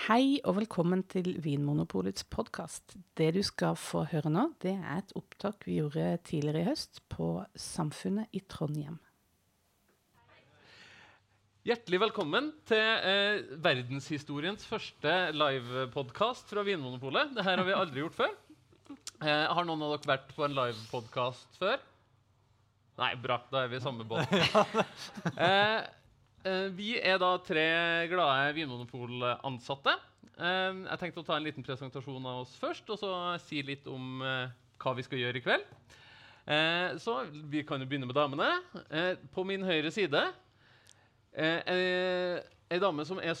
Hei og velkommen til Vinmonopolets podkast. Det du skal få høre nå, det er et opptak vi gjorde tidligere i høst på Samfunnet i Trondheim. Hjertelig velkommen til eh, verdenshistoriens første livepodkast fra Vinmonopolet. Dette har vi aldri gjort før. Eh, har noen av dere vært på en livepodkast før? Nei, bra. Da er vi i samme båt. Eh, eh, vi er da tre glade Vinmonopol-ansatte. Eh, jeg tenkte å ta en liten presentasjon av oss først, og så si litt om eh, hva vi skal gjøre i kveld. Eh, så vi kan jo begynne med damene. Eh, på min høyre side Eh, eh, Ei dame som er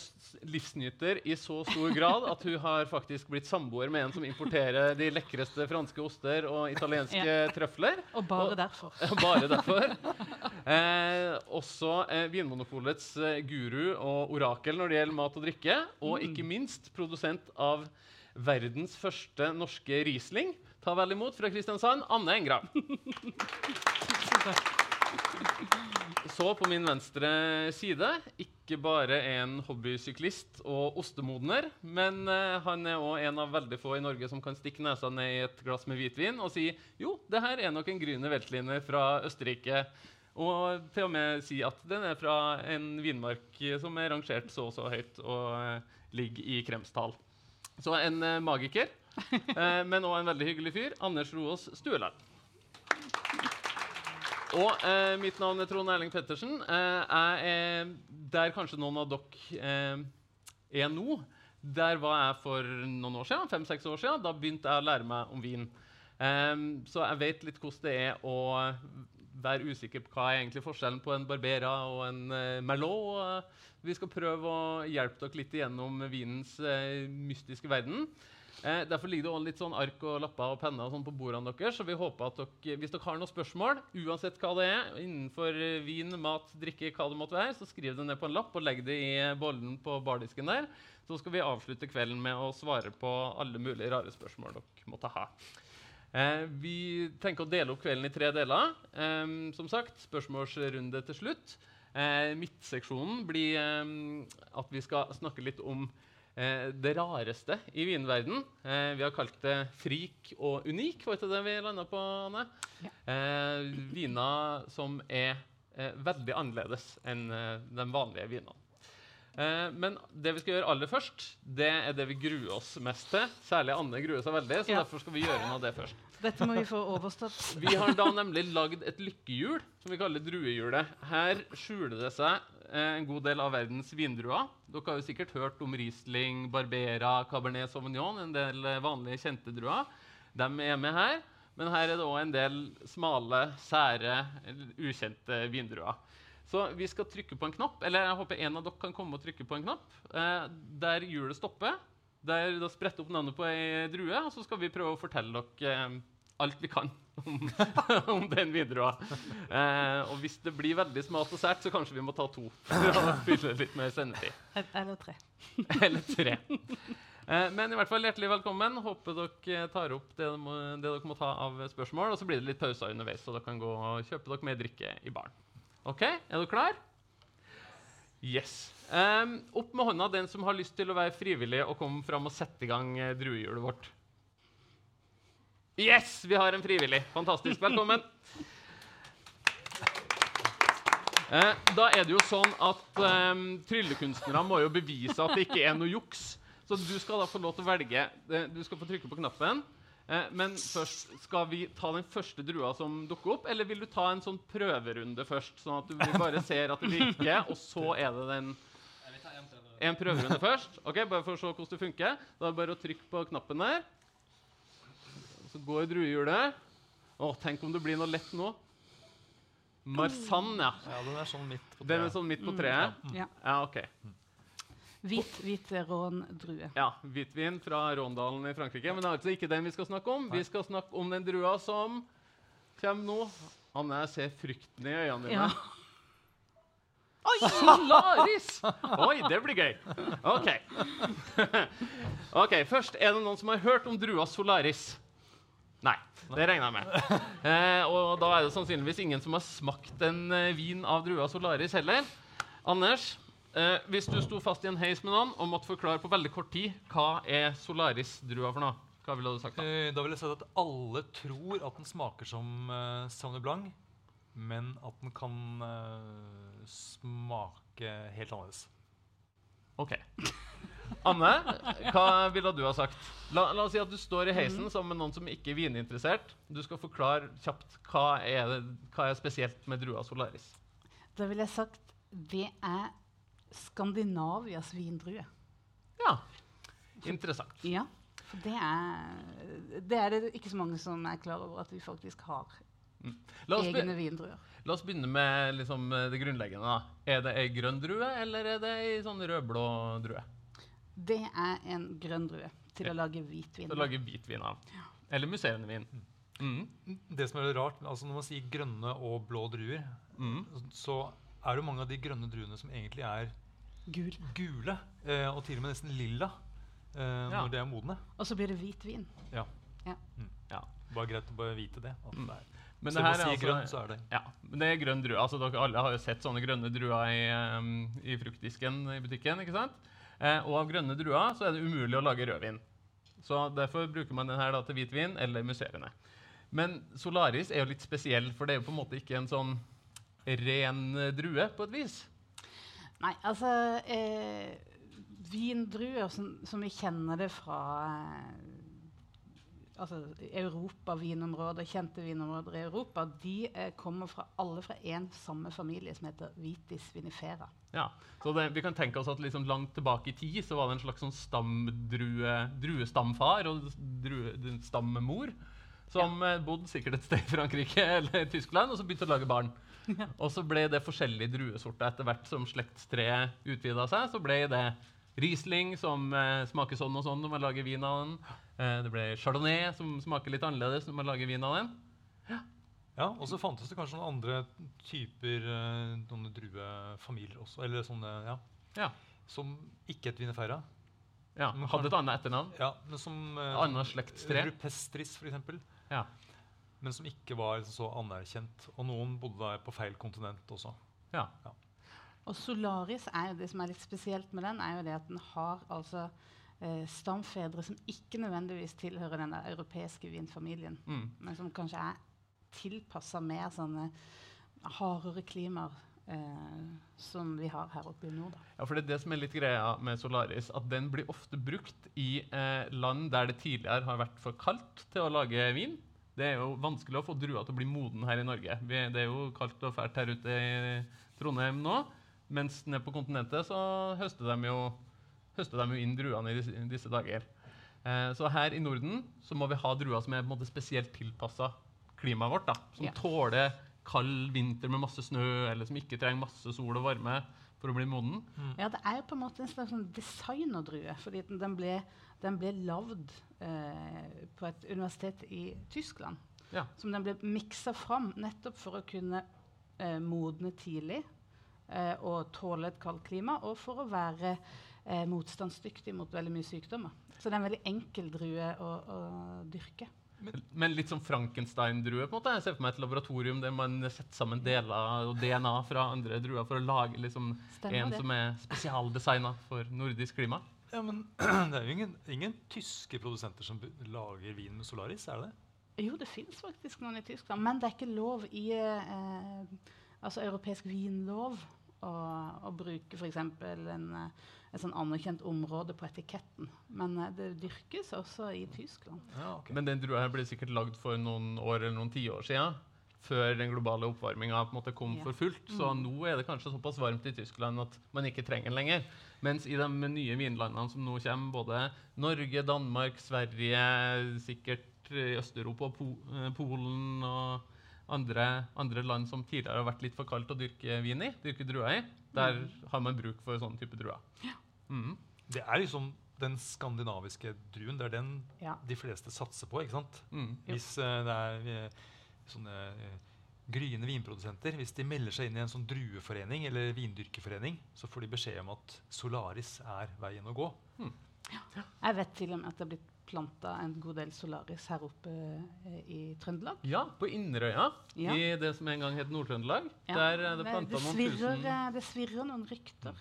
livsnyter i så stor grad at hun har faktisk blitt samboer med en som importerer de lekreste franske oster og italienske trøfler. Og bare Og- derfor. Bare derfor. Eh, også eh, Vinmonopolets eh, guru og orakel når det gjelder mat og drikke. Og ikke minst produsent av verdens første norske Riesling. Ta vel imot fra Kristiansand, Anne Engram. Så på min venstre side ikke bare en hobbysyklist og ostemodner, men eh, han er òg en av veldig få i Norge som kan stikke nesa ned i et glass med hvitvin og si jo, det her er nok en Grüner Weltliner fra Østerrike. Og til og med si at den er fra en vinmark som er rangert så og så høyt og eh, ligger i Kremsdal. Så en eh, magiker, men òg en veldig hyggelig fyr. Anders Roås Stueland. Og eh, mitt navn er Trond Erling Pettersen. Eh, jeg er der kanskje noen av dere eh, er nå. Der var jeg for noen år siden, fem-seks år siden. Da begynte jeg å lære meg om vin. Em, så jeg vet litt hvordan det er å være usikker på hva er egentlig forskjellen på en Barbera og en eh, Merlot. Eh, vi skal prøve å hjelpe dere litt igjennom vinens eh, mystiske verden. Eh, derfor ligger det også litt sånn ark og lapper og penner og sånn på bordene deres. Så vi håper at dere, hvis dere har noen spørsmål, uansett hva det er, innenfor eh, vin, mat, drikke, hva det måtte være, så skriv det ned på en lapp og legg det i bollen på bardisken der. Så skal vi avslutte kvelden med å svare på alle mulige rare spørsmål dere måtte ha. Eh, vi tenker å dele opp kvelden i tre deler. Eh, som sagt, spørsmålsrunde til slutt. Eh, Midtseksjonen blir eh, at vi skal snakke litt om det rareste i vinverden. Eh, vi har kalt det frik og unik. Var ikke det vi landa på, Anne? Ja. Eh, viner som er eh, veldig annerledes enn eh, de vanlige vinene. Eh, men det vi skal gjøre aller først, det er det vi gruer oss mest til. Særlig Anne gruer seg veldig, så Ja. derfor skal vi gjøre noe av det først. Dette må vi få overstått. Vi har da nemlig lagd et lykkehjul, som vi kaller druehjulet. Her skjuler det seg eh, en god del av verdens vindruer. Dere har jo sikkert hørt om Riesling, Barbera, Cabernet Sauvignon, en del eh, vanlige kjente druer. De er med her. Men her er det òg en del smale, sære, ukjente vindruer. Så vi skal trykke på en knapp, eller jeg håper en av dere kan komme og trykke på en knapp, eh, der hjulet stopper. Der da spretter opp navnet på ei drue, og så skal vi prøve å fortelle dere eh, alt vi kan om, om den videre. Eh, og hvis det blir veldig smalt og sært, så kanskje vi må ta to for å fylle litt mer sendetid. Et- Eller tre. Eller tre. Eh, men i hvert fall hjertelig velkommen. Håper dere tar opp det, må, det dere må ta av spørsmål. Og så blir det litt pauser underveis, så dere kan gå og kjøpe dere mer drikke i baren. OK, er dere klar? Yes. Um, opp med hånda den som har lyst til å være frivillig og komme fram og sette i gang eh, druehjulet vårt. Yes, vi har en frivillig. Fantastisk. Velkommen. Eh, da er det jo sånn at eh, tryllekunstnere må jo bevise at det ikke er noe juks. Så du skal da få lov til å velge. Du skal få trykke på knappen. Eh, men først skal vi ta den første drua som dukker opp, eller vil du ta en sånn prøverunde først? Sånn at du bare ser at det virker, og så er det den En prøverunde først. Ok, Bare for å se hvordan det funker. Da er det bare å trykke på knappen der. Så går druehjulet. Å, tenk om det blir noe lett nå. Marsann, ja. Ja, den er sånn midt på Den er treet. sånn midt på treet? Ja. Ja, ok. Hvit, hvit råndrue. Ja, Hvitvin fra Råndalen i Frankrike. Men det er altså ikke den vi skal snakke om. Vi skal snakke om den drua som kommer nå. Anne, jeg ser frykten i øynene dine. Ja. Oi, Solaris! Oi, det blir gøy. OK. ok, Først, er det noen som har hørt om drua Solaris? Nei, det regner jeg med. Eh, og da er det sannsynligvis ingen som har smakt en eh, vin av drua Solaris heller. Anders, Eh, hvis du sto fast i en heis med noen og måtte forklare på veldig kort tid hva er Solaris-drua for noe, hva ville du sagt da? Eh, da vil jeg si at alle tror at den smaker som uh, Sauvignon Blanc, men at den kan eh, smake helt annerledes. Ok. Anne, hva ville du ha sagt? La, la oss si at du står i heisen Mhm. sammen med noen som ikke er vininteressert. Du skal forklare kjapt hva er, det, hva er spesielt med drua Solaris. Da ville jeg sagt det er Skandinavias vindrue. Ja, interessant. Ja. For det er, det er det ikke så mange som er klar over at vi faktisk har La oss, la oss begynne med liksom, det grunnleggende. da. Er det ei grønn drue, eller er det ei sånn rødblå drue? Det er en grønn drue til Ja. å lage hvitvin. Til å lage hvitvin av. Eller musserende vin. Mm. Det som er rart, altså Når man sier grønne og blå druer, Mm. så er det mange av de grønne druene som egentlig er Gul. gule, eh, og til og med nesten lilla eh, Ja. når de er modne. Og så blir det hvitvin. Ja. Ja. Ja. Bare greit å bare vite det. At Mm. det er. Men det er altså grønn, er det Ja, det er grønn drue. Altså, dere alle har jo sett sånne grønne druer i, um, i fruktdisken i butikken. ikke sant? Eh, og av grønne druer så er det umulig å lage rødvin. Så Derfor bruker man den her da til hvitvin eller musserende. Men Solaris er jo litt spesiell, for det er jo på en måte ikke en sånn ren drue på et vis. Nei, altså eh, Vindruer som, som vi kjenner det fra eh, altså, Europa, vinområder, kjente vinområder i Europa, de eh, kommer fra, alle fra én samme familie som heter Vitis vinifera. Ja, så det, Vi kan tenke oss at liksom langt tilbake i tid så var det en slags sånn stamdrue, druestamfar og drue, stammemor som ja. bodde sikkert et sted i Frankrike eller Tyskland, og så begynte å lage barn. Og så ble det forskjellige druesorter etter hvert som slektstreet utvida seg. Så ble det Riesling, som eh, smaker sånn og sånn når man lager vin av den. Eh, det ble Chardonnay, som smaker litt annerledes når man lager vin av den. Ja, Og så fantes det kanskje noen andre typer eh, noen druefamilier også. Eller sånne, ja, Ja. Som ikke het Vinefeira. ja. Men Hadde et annet etternavn. Ja, men som eh, Annet slektstre. Rupestris, for eksempel. Ja. Men som ikke var liksom så anerkjent. Og noen bodde der på feil kontinent også. ja. Og Solaris er jo det som er litt spesielt med den, er jo det at den har altså eh, stamfedre som ikke nødvendigvis tilhører den europeiske vinfamilien, Mm. men som kanskje er tilpassa mer sånne hardere klimaer eh, som vi har her oppe i nord. Da. Ja, for det er det som er litt greia med Solaris, at den blir ofte brukt i eh, land der det tidligere har vært for kaldt til å lage vin. Det er jo vanskelig å få druer til å bli moden her i Norge. Vi, det er jo kaldt og fælt her ute i Trondheim nå. Mens nede på kontinentet så høster de jo, høster de jo inn druene i disse, disse dager. Eh, så her i Norden så må vi ha druer som er på en måte spesielt tilpassa klimaet vårt. da, Som Ja. tåler kald vinter med masse snø, eller som ikke trenger masse sol og varme for å bli moden. Ja, det er på en måte en slags sånn designerdrue, fordi den, den ble, den ble lagd eh, på et universitet i Tyskland. Ja. Som den ble miksa fram nettopp for å kunne eh, modne tidlig eh, og tåle et kaldt klima, og for å være eh, motstandsdyktig mot veldig mye sykdommer. Så det er en veldig enkel drue å, å dyrke. Men litt som Frankenstein-drue. på en måte. Jeg ser for meg et laboratorium der man setter sammen deler og DNA fra andre druer for å lage liksom en det. som er spesialdesigna for nordisk klima. Ja, Men det er jo ingen, ingen tyske produsenter som lager vin med Solaris, er det det? Jo, det fins faktisk noen i Tyskland, men det er ikke lov i eh, altså europeisk vinlov å, å bruke f.eks. En, eh, et sånn anerkjent område på etiketten. Men eh, det dyrkes også i Tyskland. Ja, okay. Men den drua her ble sikkert lagd for noen år eller noen tiår siden. Før den globale oppvarminga kom Ja. for fullt. Så nå er det kanskje såpass varmt i Tyskland at man ikke trenger den lenger. Mens i de nye vinlandene som nå kommer, både Norge, Danmark, Sverige, sikkert i Øst-Europa, po eh, Polen og andre, andre land som tidligere har vært litt for kaldt å dyrke vin i, dyrke druer i, der har man bruk for sånn type druer. Mm. Det er liksom den skandinaviske druen. Det er den Ja. de fleste satser på. ikke sant? Mm. Hvis uh, det er uh, sånne uh, gryende vinprodusenter, hvis de melder seg inn i en sånn drueforening eller vindyrkerforening, så får de beskjed om at Solaris er veien å gå. Jeg vet til og med at det er blitt planta en god del Solaris her oppe eh, i Trøndelag. Ja, på Inderøya, Ja. i det som en gang het Nord-Trøndelag. Ja, Der er det planta det, noen svirrer, tusen eh, det svirrer noen rykter.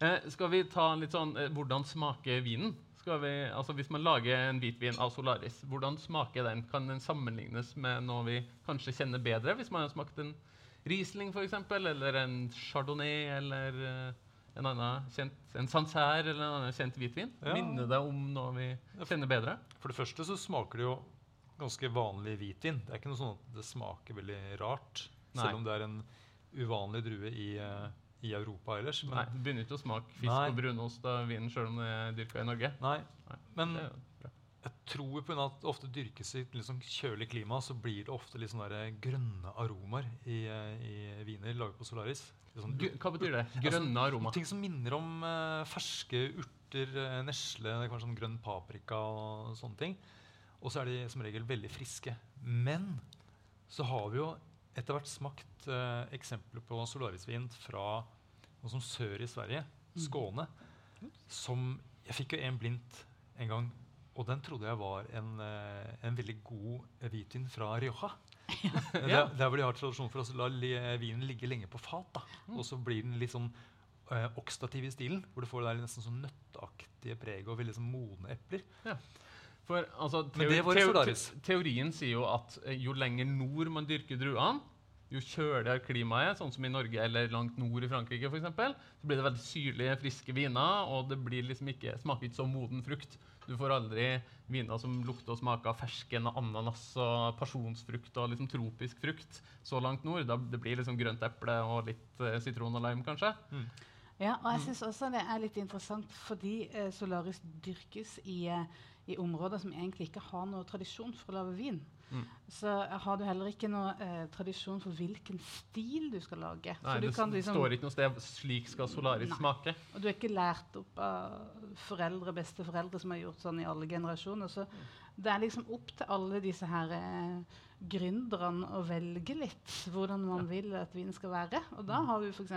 eh, Skal vi ta litt sånn eh, Hvordan smaker vinen? Skal vi, altså Hvis man lager en hvitvin av Solaris, hvordan smaker den? Kan den sammenlignes med noe vi kanskje kjenner bedre? Hvis man har smakt en Riesling f.eks., eller en Chardonnay eller eh, en annen kjent, en Sancerre eller en annen kjent hvitvin? Ja. Minne deg om noe vi kjenner bedre? For det første så smaker det jo ganske vanlig hvitvin. Det er ikke noe sånn at det smaker veldig rart. Nei. Selv om det er en uvanlig drue i, eh, i Europa ellers. Men, Nei, Det begynner ikke å smake fisk Nei. og brunost av vinen sjøl om det er dyrka i Norge. nei. Nei, Men jeg tror på grunn av at det ofte dyrkes i sånn kjølig klima, så blir det ofte sånne grønne aromaer i, eh, i viner laget på Solaris. Sånn Hva betyr det? Grønne aroma. Ting som minner om uh, ferske urter, uh, nesle, kanskje sånn grønn paprika og sånne ting. Og så er de som regel veldig friske. Men så har vi jo etter hvert smakt uh, eksempler på solarisvin fra noe som sør i Sverige, Skåne, som Jeg fikk jo en blindt en gang, og den trodde jeg var en, eh, en veldig god eh, hvitvin fra Rioja. Der, der hvor de har tradisjon for å la vinen ligge lenge på fat. da. Og så blir den litt sånn eh, okstativ i stilen, hvor du får det der nesten sånn nøtteaktige preget og veldig sånn modne epler. For altså, Men teori var i teo- Solaris. te- teorien sier jo at eh, jo lenger nord man dyrker druene, jo kjøligere klimaet er, sånn som i Norge eller langt nord i Frankrike, for eksempel, så blir det veldig syrlige, friske viner, og det blir liksom ikke, smaker ikke som moden frukt. Du får aldri viner som lukter og smaker av fersken og ananas og pasjonsfrukt og liksom tropisk frukt så langt nord. Da det blir liksom grønt eple og litt eh, sitron og lime, kanskje. Ja, og jeg syns også det er litt interessant fordi eh, Solaris dyrkes i, eh, i områder som egentlig ikke har noe tradisjon for å lage vin. Mm. Så har du heller ikke noe eh, tradisjon for hvilken stil du skal lage. Nei, så du det kan liksom, står ikke noe sted 'slik skal Solaris Nei. smake'. Og du er ikke lært opp av foreldre, besteforeldre som har gjort sånn i alle generasjoner. Så det er liksom opp til alle disse her eh, gründerne å velge litt hvordan man vil at vin skal være. Og da har vi f.eks.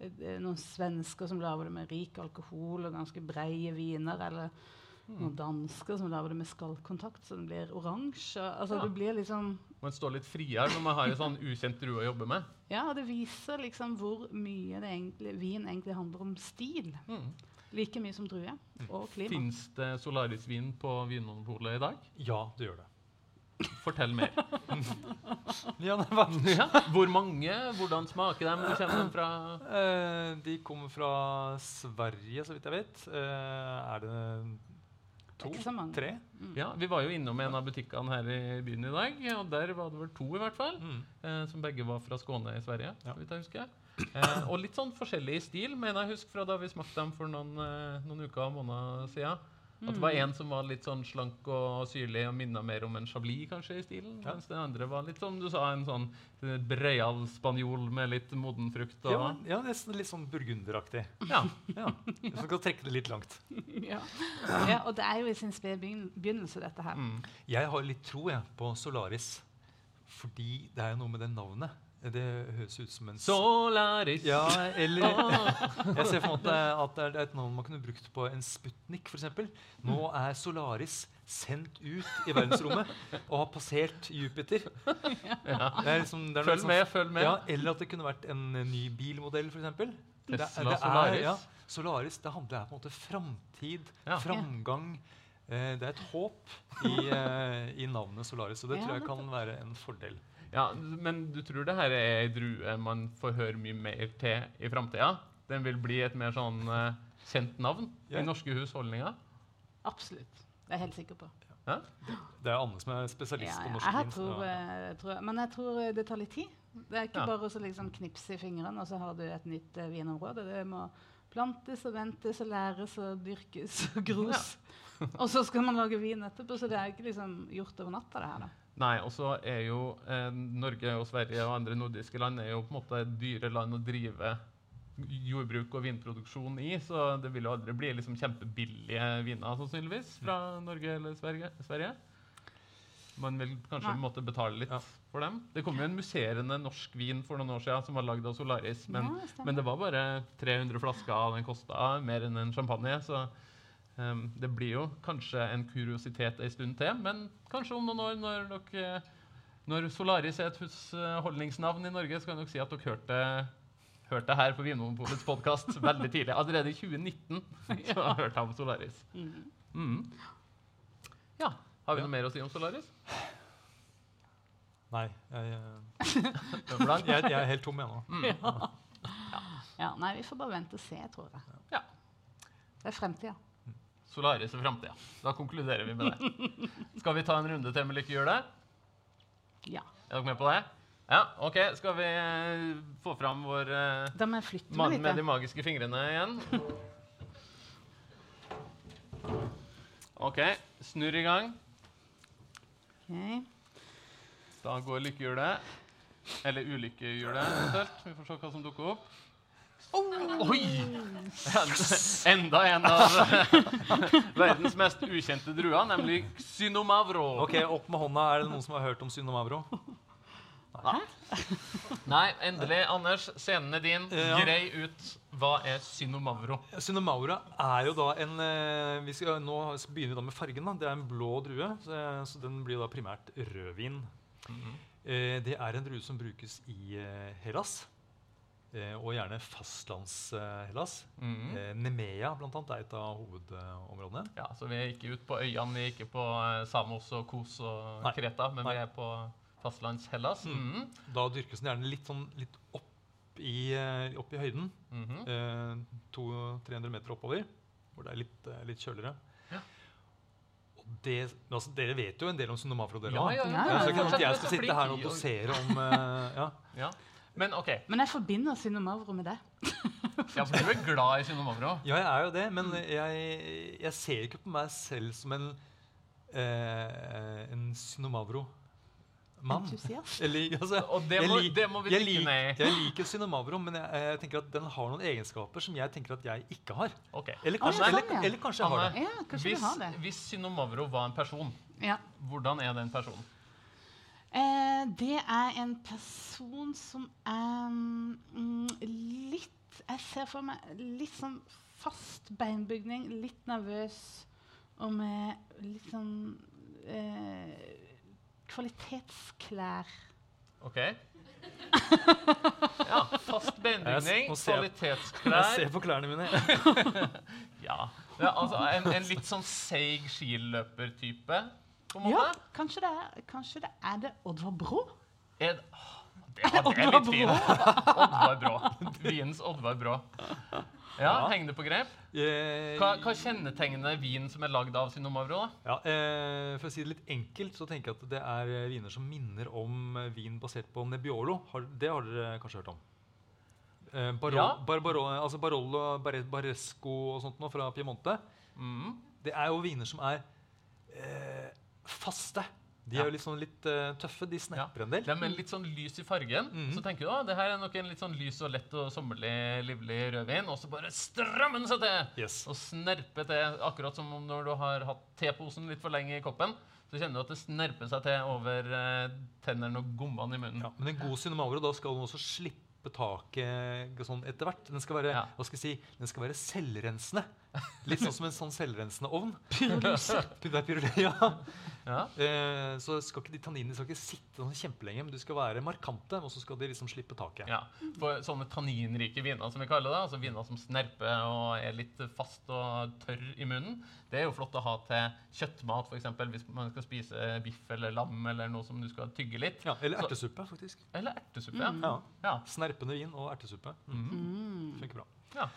Eh, noen svensker som lager det med rik alkohol og ganske breie viner. Eller noen dansker som lager det med skallkontakt, så den blir oransje. Altså, Ja. det blir liksom Man står litt friere når man har en sånn ukjent drue å jobbe med. Ja, og det viser liksom hvor mye det egentlig, vin egentlig handler om stil. Mm. Like mye som drue og klima. Fins det Solarisvin på Vinmonopolet i dag? Ja, det gjør det. Fortell mer. Ja, det var, ja. Hvor mange? Hvordan smaker de? Hvor kommer de fra? Eh, de kommer fra Sverige, så vidt jeg vet. Eh, er det to? tre. Mm. Ja, Vi var jo innom en av butikkene her i byen i dag, og der var det vel to, i hvert fall. Mm. Eh, som begge var fra Skåne i Sverige. Ja. Vet jeg husker. Eh, og litt sånn forskjellig i stil, mener jeg husker fra da vi smakte dem for noen, eh, noen uker og måneder siden. At det var en som var litt sånn slank og syrlig og minna mer om en chablis kanskje i stilen. Ja. Mens den andre var litt som du sa, en sånn breial spanjol med litt moden frukt. Og, Ja, ja, nesten litt sånn burgunderaktig. ja. Ja. Hvis man skal trekke det litt langt. ja. ja, og det er jo i sin spede begynnelse, dette her. Mm. Jeg har litt tro jeg, på Solaris, fordi det er jo noe med det navnet. Det høres ut som en Solaris. Ja, eller. Jeg ser for meg at det, er- det et navn man kunne brukt på en Sputnik, f.eks. Nå er Solaris sendt ut i verdensrommet og har passert Jupiter. Det er liksom, det er Følg sånn- med, følg med. Ja, eller at det kunne vært en ny bilmodell, f.eks. Tesla Solaris. Ja, Solaris det handler på en måte framtid, Ja. framgang. Eh, det er et håp i, eh, i navnet Solaris, og det tror jeg kan være en fordel. Ja, Men du tror det her er ei drue man får høre mye mer til i framtida? Den vil bli et mer sånn uh, kjent navn Ja. i norske husholdninger? Absolutt. Det er jeg helt sikker på. Det er Anne som er spesialist Ja, på norsk Jeg vin. tror, eh, tror, men jeg tror det tar litt tid. Det er ikke Ja. bare å liksom knipse i fingrene, og så har du et nytt uh, vinområde. Det må plantes og ventes og læres og dyrkes og gros. og så skal man lage vin etterpå, så det er ikke liksom gjort over natta, det her. da. Nei, og så er jo eh, Norge og Sverige og andre nordiske land er jo på en måte dyre land å drive jordbruk og vinproduksjon i, så det vil jo aldri bli liksom kjempebillige viner sannsynligvis fra Norge eller Sverige. Sverige. Man vil kanskje Nei. måtte betale litt Ja. for dem. Det kom jo en musserende norsk vin for noen år siden som var lagd av Solaris, men Ja, det. Men det var bare 300 flasker, og den kosta mer enn en champagne. Så det blir jo kanskje en kuriositet en stund til, men kanskje om noen år, når, dere, når Solaris er et husholdningsnavn i Norge, så kan dere si at dere hørte, hørte her på Vinmonopolets podkast veldig tidlig. Allerede i 2019 så har jeg hørt om Solaris. Mm. Ja. Har vi noe mer å si om Solaris? Nei, jeg, eh, jeg, jeg er helt tom jeg nå. Mm. Ja, nei, vi får bare vente og se, tror jeg. Ja. Det er fremtida. Solaris og framtida. Da konkluderer vi med det. Skal vi ta en runde til med der? Ja. Er dere med på det? Ja, OK. Skal vi eh, få fram vår flytte mann med de magiske fingrene igjen? OK. Snurr i gang. Okay. Da går lykkehjulet. Eller ulykkehjulet, eventuelt. Vi får se hva som dukker opp. Oi! Enda en av verdens mest ukjente druer, nemlig Synomavro. Ok, Opp med hånda. Er det noen som har hørt om Synomavro? Nei, endelig. Anders, scenen er din. Ja. Grei ut. Hva er Synomavro? Synomavro er jo da en eh, vi skal, Nå begynner vi da med fargen. da. Det er en blå drue, så, så den blir da primært rødvin. Eh, det er en drue som brukes i eh, Hellas, og gjerne fastlands-Hellas. Mhm. Eh, Nemea blant annet, er et av hovedområdene. Ja, så vi er ikke ute på øyene, vi er ikke på eh, Samos og Kos og Nei. Kreta, men Nei. vi er på fastlands-Hellas. Mm. Da dyrkes den gjerne litt, sånn, litt opp, i, eh, opp i høyden. Mhm. Eh, 200-300 meter oppover, hvor det er litt, eh, litt kjøligere. Ja. Det, altså, dere vet jo en del om Synomavro. dere Ja, ja, Ja, ja. ja, Så ikke at jeg skal sitte her og dosere om eh, ja. Men OK. Men jeg forbinder Synomavro med det. Ja, for du er glad i Synomavro. ja, jeg er jo det, men jeg, jeg ser ikke på meg selv som en, eh, en Synomavro-mann. Entusiast. Eller, altså, Og det må, jeg, det må vi jeg, dykke ned i. jeg liker Synomavro, men jeg, jeg tenker at den har noen egenskaper som jeg tenker at jeg ikke har. Okay. Eller kanskje, ja, eller, eller kanskje jeg har det. Ja, kanskje hvis, har det. hvis Synomavro var en person, Ja. hvordan er den personen? Eh, det er en person som er mm, litt Jeg ser for meg litt sånn fast beinbygning, litt nervøs og med litt sånn eh, kvalitetsklær. OK? Ja, fast beinbygning, Jeg s- nå ser jeg- Jeg kvalitetsklær ser på klærne mine. Ja. Er altså en, en litt sånn seig skiløpertype, på en Ja, kanskje det er, kanskje det, er det Oddvar Brå? Er, det, ja, det er litt fint. Oddvar Brå. Viens Oddvar Brå. Ja, Ja. Henger det på grep? Eh, Hva, hva kjennetegner vin som er lagd av Synomavro? da? Ja, eh, for å si det litt enkelt, så tenker jeg at det er eh, viner som minner om eh, vin basert på Nebbiolo. Har, det har dere kanskje hørt om? Eh, Barol, Ja. Barbaro, altså Barolo, Barre- Barresco og sånt noe fra Piemonte. Mm. Det er jo viner som er eh, faste. De er jo litt, sånn litt uh, tøffe. De snapper en del. De er litt sånn lys i fargen. Mm. Så tenker du at det her er nok en litt sånn lys og lett og sommerlig, livlig rødvin. Og så bare strammer den seg til! Yes. Og snerper til, akkurat som om når du har hatt teposen litt for lenge i koppen. Så kjenner du at det snerper seg til over uh, tennene og gommene i munnen. Ja, men en god Cinnamavro, da skal den også slippe taket sånn etter hvert. Den skal være, Ja. hva skal jeg si, den skal være selvrensende. Litt sånn som en sånn selvrensende ovn. Pyrolyse. Ja. Ja. Eh, så skal ikke de tanninene skal ikke sitte sånn kjempelenge, men de skal være markante, og så skal de liksom slippe taket. Ja, for sånne tanninrike viner, som vi kaller det, altså viner som snerper og er litt fast og tørr i munnen, det er jo flott å ha til kjøttmat, f.eks. hvis man skal spise biff eller lam eller noe som du skal tygge litt. Ja, eller ertesuppe, faktisk. Eller ertesuppe. ja. Ja. Ja. Snerpende vin og ertesuppe. Mm. Mm. Funker bra. Ja.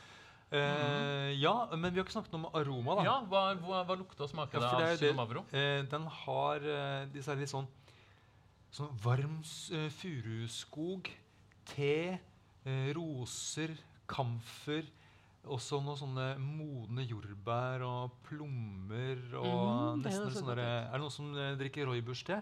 Eh, ja, men vi har ikke snakket om aroma, da. ja hva, hva, hva lukter og smaker Ja, det for det av jo det- Eh, den har eh, disse litt sånn, sånn varm s- eh, furuskog, te, eh, roser, kamfer. Også noen sånne modne jordbær og plommer og Mm, det nesten høres litt så sånn godt derre- Er det noen som eh, drikker rooibos-te?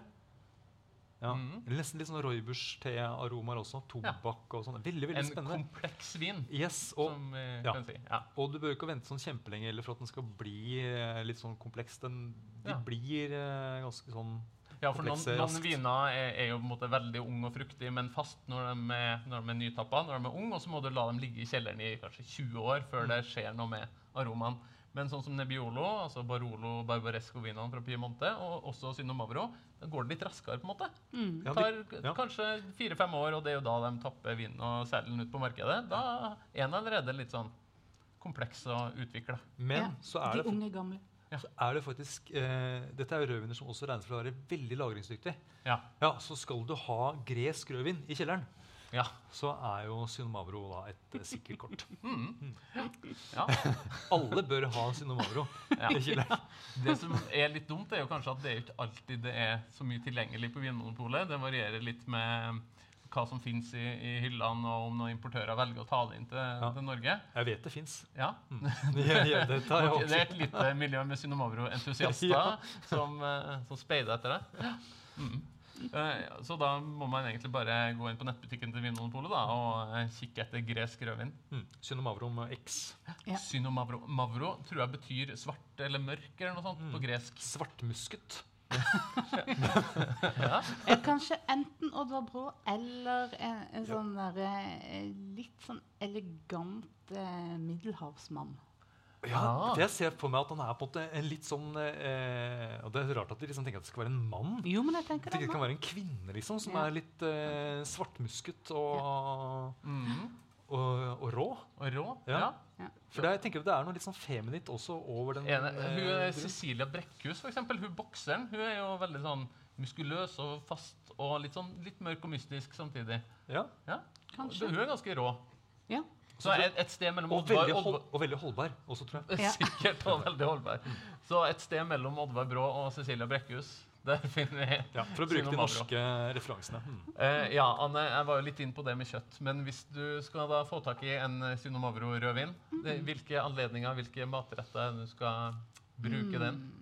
Ja. Mm. Nesten litt sånn rooibos-te-aromaer også. Tobakk og sånn. Veldig, veldig En spennende. kompleks vin, Yes, og, som vi ja. si. Ja. og du bør ikke vente sånn kjempelenge eller for at den skal bli eh, litt sånn kompleks. Den, de blir eh, ganske sånn Ja, for noen, noen viner er, er jo på en måte veldig unge og fruktige, men fast når de er, når de er nytappa, når de er unge, og så må du la dem ligge i kjelleren i kanskje 20 år før det skjer noe med aromaen. Men sånn som Nebbiolo, altså Barolo Barbaresco-vinene fra Piemonte, og også Synomavro, da går det litt raskere. på en måte. Mm. Ja, tar ja. kanskje fire-fem år, og det er jo da de tapper vinen og selen ut på markedet. Da er den allerede litt sånn kompleks å utvikle. Men Ja, så er De det unge gamle. så er det faktisk eh, Dette er jo rødviner som også regnes for å være veldig lagringsdyktig. Ja. Ja, Så skal du ha gresk rødvin i kjelleren, Ja. så er jo Synomavro da et eh, sikkert kort. Mm. ja. Alle bør ha Synomavro ja. Det som er litt dumt, er jo kanskje at det er ikke alltid det er så mye tilgjengelig på Vinmonopolet. Det varierer litt med hva som fins i, i hyllene, og om noen importører velger å ta det inn til, til Norge. Jeg vet det fins. Ja. Mm. ja, det det er et lite miljø med Synomavro-entusiaster Ja. som, eh, som speider etter det. Mm. Eh, så da må man egentlig bare gå inn på nettbutikken til Vinmonopolet da, og eh, kikke etter gresk rødvin. Mm. Synomavro med X. Ja. Synomavro Mavro tror jeg betyr svart eller mørk eller noe sånt Mm. på gresk. Svartmusket. ja. kanskje enten Oddvar Brå eller en, en sånn derre eh, litt sånn elegant eh, middelhavsmann. Ja, det jeg ser for meg at han er på en måte en litt sånn eh, Og det er rart at de liksom tenker at det skal være en mann. Jo, men jeg tenker At det det. kan være en kvinne liksom, som Ja. er litt eh, svartmusket og, Mm. og, og rå. Og rå. Ja. Ja. For det, jeg tenker at det er noe litt sånn feminint også over den Ene, eh, hun er. Cecilia Brekkhus, for eksempel. Hun bokseren. Hun er jo veldig sånn muskuløs og fast og litt, sånn, litt mørk og mystisk samtidig. ja. Ja. Kanskje. Hun er ganske rå. Ja. Så et, et sted mellom og, Oddvar veldig hold, Oddvar- og veldig holdbar også, tror jeg. Ja. Sikkert og veldig holdbar. Så et sted mellom Oddvar Brå og Cecilia Brekkhus. Der finner vi Ja, for å bruke de norske referansene. Mm. Eh, ja, Anne, jeg var jo litt inn på det med kjøtt. Men hvis du skal da få tak i en Synomavro rødvin, det, hvilke anledninger, hvilke matretter du skal bruke den? Mm.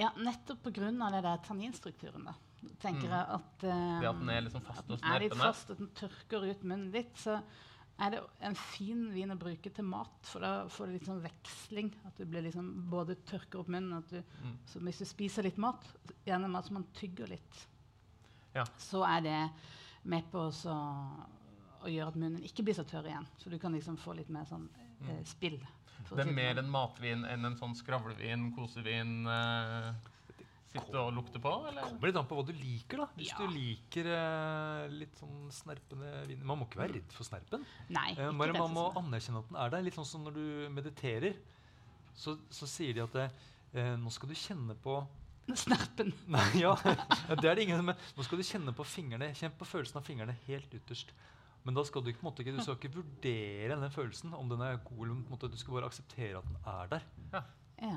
Ja, nettopp pga. det der tanninstrukturen. da. tenker Mm. jeg at um, Det at den er liksom fast og snerpende? er litt fast, at den tørker ut munnen litt, så er det en fin vin å bruke til mat. For da får du litt sånn veksling. At du blir liksom både tørker opp munnen at du, Mm. Så hvis du spiser litt mat, gjerne mat som man tygger litt, Ja. så er det med på også å gjøre at munnen ikke blir så tørr igjen. Så du kan liksom få litt mer sånn eh, spill. Det er mer sånn. en matvin enn en sånn skravlevin, kosevin eh, Sitte og lukte på, eller? Kommer litt an på hva du liker, da. Hvis Ja. du liker eh, litt sånn snerpende vin Man må ikke være redd for snerpen. Nei, Eh, bare man må er- anerkjenne at den er der. Litt sånn som når du mediterer, så, så sier de at eh, nå skal du kjenne på Snerpen. Nei, ja, det er det ingen men Nå skal du kjenne på fingrene, kjenn på følelsen av fingrene helt ytterst. Men da skal du ikke, måte, ikke, du skal ikke vurdere den følelsen, om den er god eller måte, Du skal bare akseptere at den er der. Ja. Ja.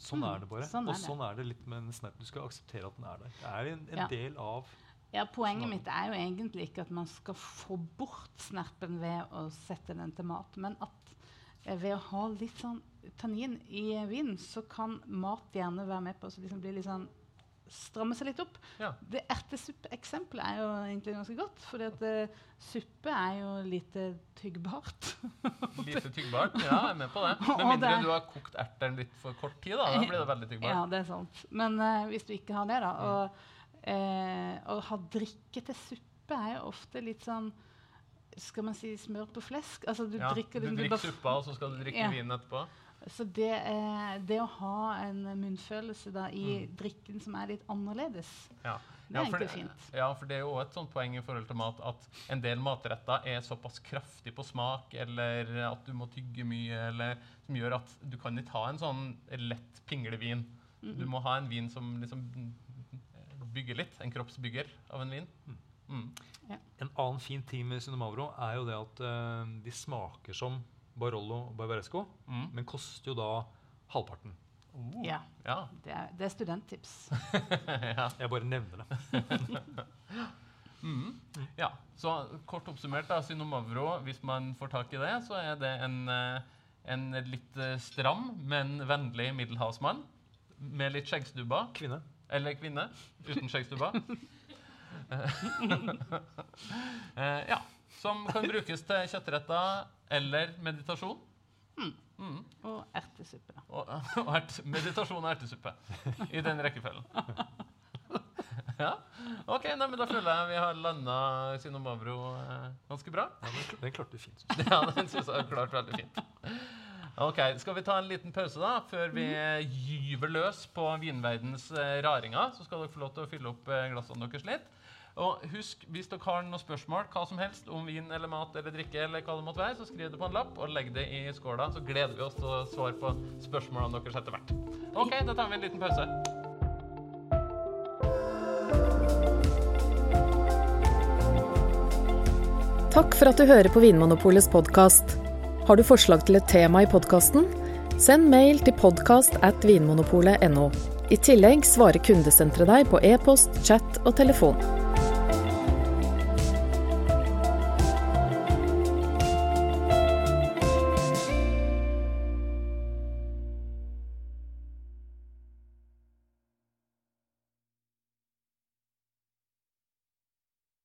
Sånn er det bare. sånn er og sånn er det litt med en snap. Du skal akseptere at den er der. Det er en, en Ja. del av Ja, Poenget Sånn. mitt er jo egentlig ikke at man skal få bort snerpen ved å sette den til mat, men at eh, ved å ha litt sånn tannin i vinen, så kan mat gjerne være med på å liksom bli litt sånn stramme seg litt opp. Ja. Det ertesuppeeksempelet er jo egentlig ganske godt, for suppe er jo lite tyggbart. Lite tyggbart? Ja, jeg er med på det. Med mindre det- du har kokt erteren litt for kort tid. Da, da blir det veldig tyggbart. Ja, det er sant. Men uh, hvis du ikke har det, da og, eh, Å ha drikke til suppe er jo ofte litt sånn Skal man si smør på flesk? Altså, du Ja, drikker, du liksom- drikker suppa, og så skal du drikke Ja. vinen etterpå? Så det, eh, det å ha en munnfølelse da, i drikken som er litt annerledes, Ja. det er ja, egentlig fint. Ja, for det er jo et sånt poeng i forhold til mat at en del matretter er såpass kraftig på smak, eller at du må tygge mye, eller som gjør at du kan ikke ha en sånn lett pinglevin. Du må ha en vin som liksom bygger litt. En kroppsbygger av en vin. Mm. En annen fin ting med Cinemavro er jo det at uh, de smaker som Barolo Barbaresco, Mm. men koster jo da halvparten. Oh. Ja, Ja. det er, det er studenttips. ja. Jeg bare nevner det. Mm. ja. Så kort oppsummert, da, Synomavro, hvis man får tak i det, så er det en, eh, en litt eh, stram, men vennlig middelhavsmann med litt skjeggstubber. Kvinne. Eller kvinne uten skjeggstubber. eh, ja. Som kan brukes til kjøttretter eller meditasjon. Mm. Og ertesuppe. Og, og ert, meditasjon og ertesuppe. I den rekkefølgen. ja. Ok, nei, men da føler jeg vi har landa Sinomabro eh, ganske bra. Ja, den, den klarte du fint. synes ja, den syns jeg har klart veldig fint. Ok, Skal vi ta en liten pause da, før vi gyver løs på vinverdens eh, raringer? Så skal dere få lov til å fylle opp eh, glassene deres litt. Og husk, hvis dere har noen spørsmål hva som helst om vin eller mat eller drikke, eller hva det måtte være, så skriv det på en lapp og legg det i skåla. Så gleder vi oss til å svare på spørsmålene deres etter hvert. Ok, da tar vi en liten pause. Takk for at du hører på Vinmonopolets podkast. Har du forslag til et tema i podkasten? Send mail til podkast at vinmonopolet.no. I tillegg svarer kundesenteret deg på e-post, chat og telefon.